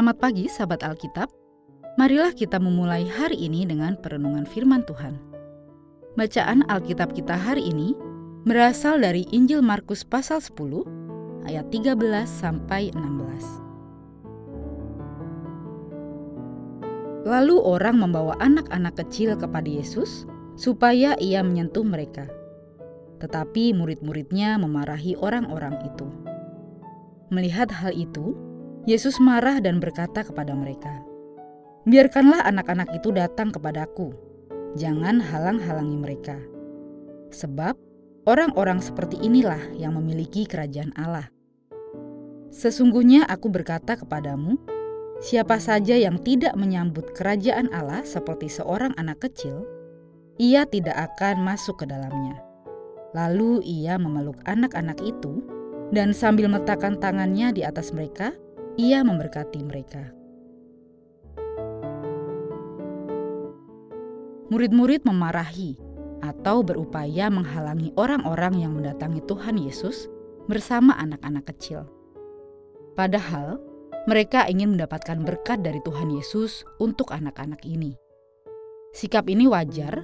Selamat pagi sahabat Alkitab. Marilah kita memulai hari ini dengan perenungan firman Tuhan. Bacaan Alkitab kita hari ini berasal dari Injil Markus pasal 10 ayat 13 sampai 16. Lalu orang membawa anak-anak kecil kepada Yesus supaya ia menyentuh mereka. Tetapi murid-muridnya memarahi orang-orang itu. Melihat hal itu, Yesus marah dan berkata kepada mereka, "Biarkanlah anak-anak itu datang kepadaku, jangan halang-halangi mereka, sebab orang-orang seperti inilah yang memiliki kerajaan Allah. Sesungguhnya Aku berkata kepadamu, siapa saja yang tidak menyambut kerajaan Allah seperti seorang anak kecil, ia tidak akan masuk ke dalamnya." Lalu ia memeluk anak-anak itu dan sambil meletakkan tangannya di atas mereka, ia memberkati mereka. Murid-murid memarahi atau berupaya menghalangi orang-orang yang mendatangi Tuhan Yesus bersama anak-anak kecil. Padahal mereka ingin mendapatkan berkat dari Tuhan Yesus untuk anak-anak ini. Sikap ini wajar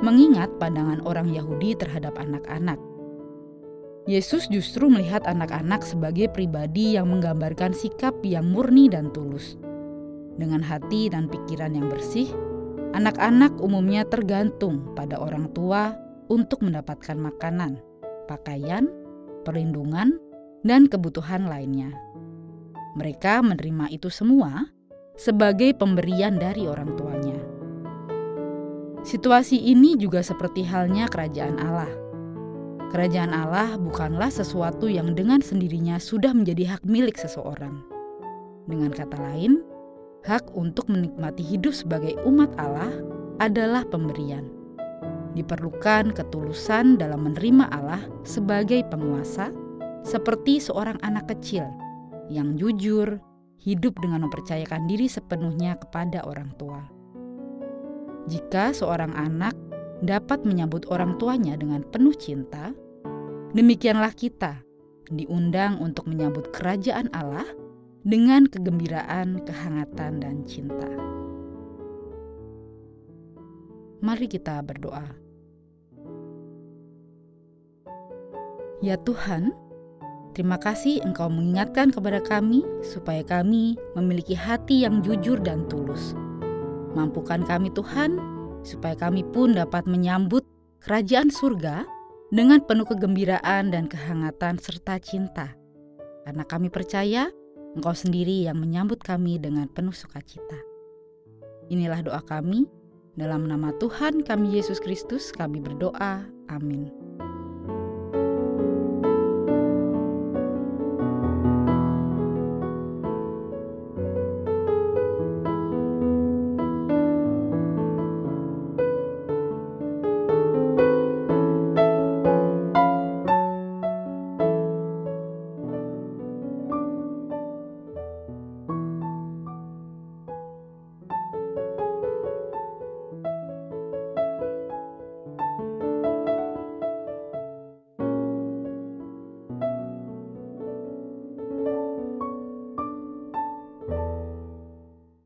mengingat pandangan orang Yahudi terhadap anak-anak Yesus justru melihat anak-anak sebagai pribadi yang menggambarkan sikap yang murni dan tulus. Dengan hati dan pikiran yang bersih, anak-anak umumnya tergantung pada orang tua untuk mendapatkan makanan, pakaian, perlindungan, dan kebutuhan lainnya. Mereka menerima itu semua sebagai pemberian dari orang tuanya. Situasi ini juga seperti halnya kerajaan Allah Kerajaan Allah bukanlah sesuatu yang dengan sendirinya sudah menjadi hak milik seseorang. Dengan kata lain, hak untuk menikmati hidup sebagai umat Allah adalah pemberian. Diperlukan ketulusan dalam menerima Allah sebagai penguasa, seperti seorang anak kecil yang jujur, hidup dengan mempercayakan diri sepenuhnya kepada orang tua. Jika seorang anak dapat menyambut orang tuanya dengan penuh cinta, demikianlah kita diundang untuk menyambut kerajaan Allah dengan kegembiraan, kehangatan, dan cinta. Mari kita berdoa. Ya Tuhan, terima kasih Engkau mengingatkan kepada kami supaya kami memiliki hati yang jujur dan tulus. Mampukan kami Tuhan supaya kami pun dapat menyambut kerajaan surga dengan penuh kegembiraan dan kehangatan serta cinta. Karena kami percaya Engkau sendiri yang menyambut kami dengan penuh sukacita. Inilah doa kami, dalam nama Tuhan kami Yesus Kristus kami berdoa. Amin.